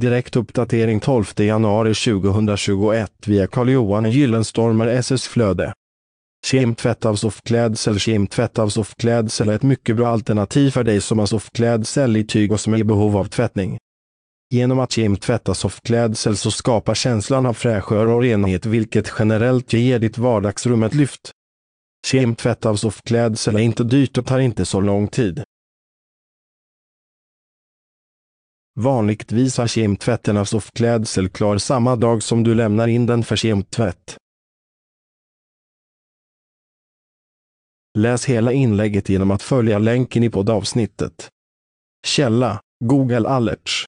Direkt uppdatering 12 januari 2021 via Carl-Johan Gyllenstormer SS Flöde. Kemtvätt av soffklädsel Kemtvätt av soffklädsel är ett mycket bra alternativ för dig som har soffklädsel i tyg och som är i behov av tvättning. Genom att kemtvätta soffklädsel så skapar känslan av fräschör och renhet vilket generellt ger ditt vardagsrum ett lyft. Kemtvätt av soffklädsel är inte dyrt och tar inte så lång tid. Vanligtvis har kemtvätten av soffklädsel klar samma dag som du lämnar in den för kemtvätt. Läs hela inlägget genom att följa länken i poddavsnittet. Källa Google Alerts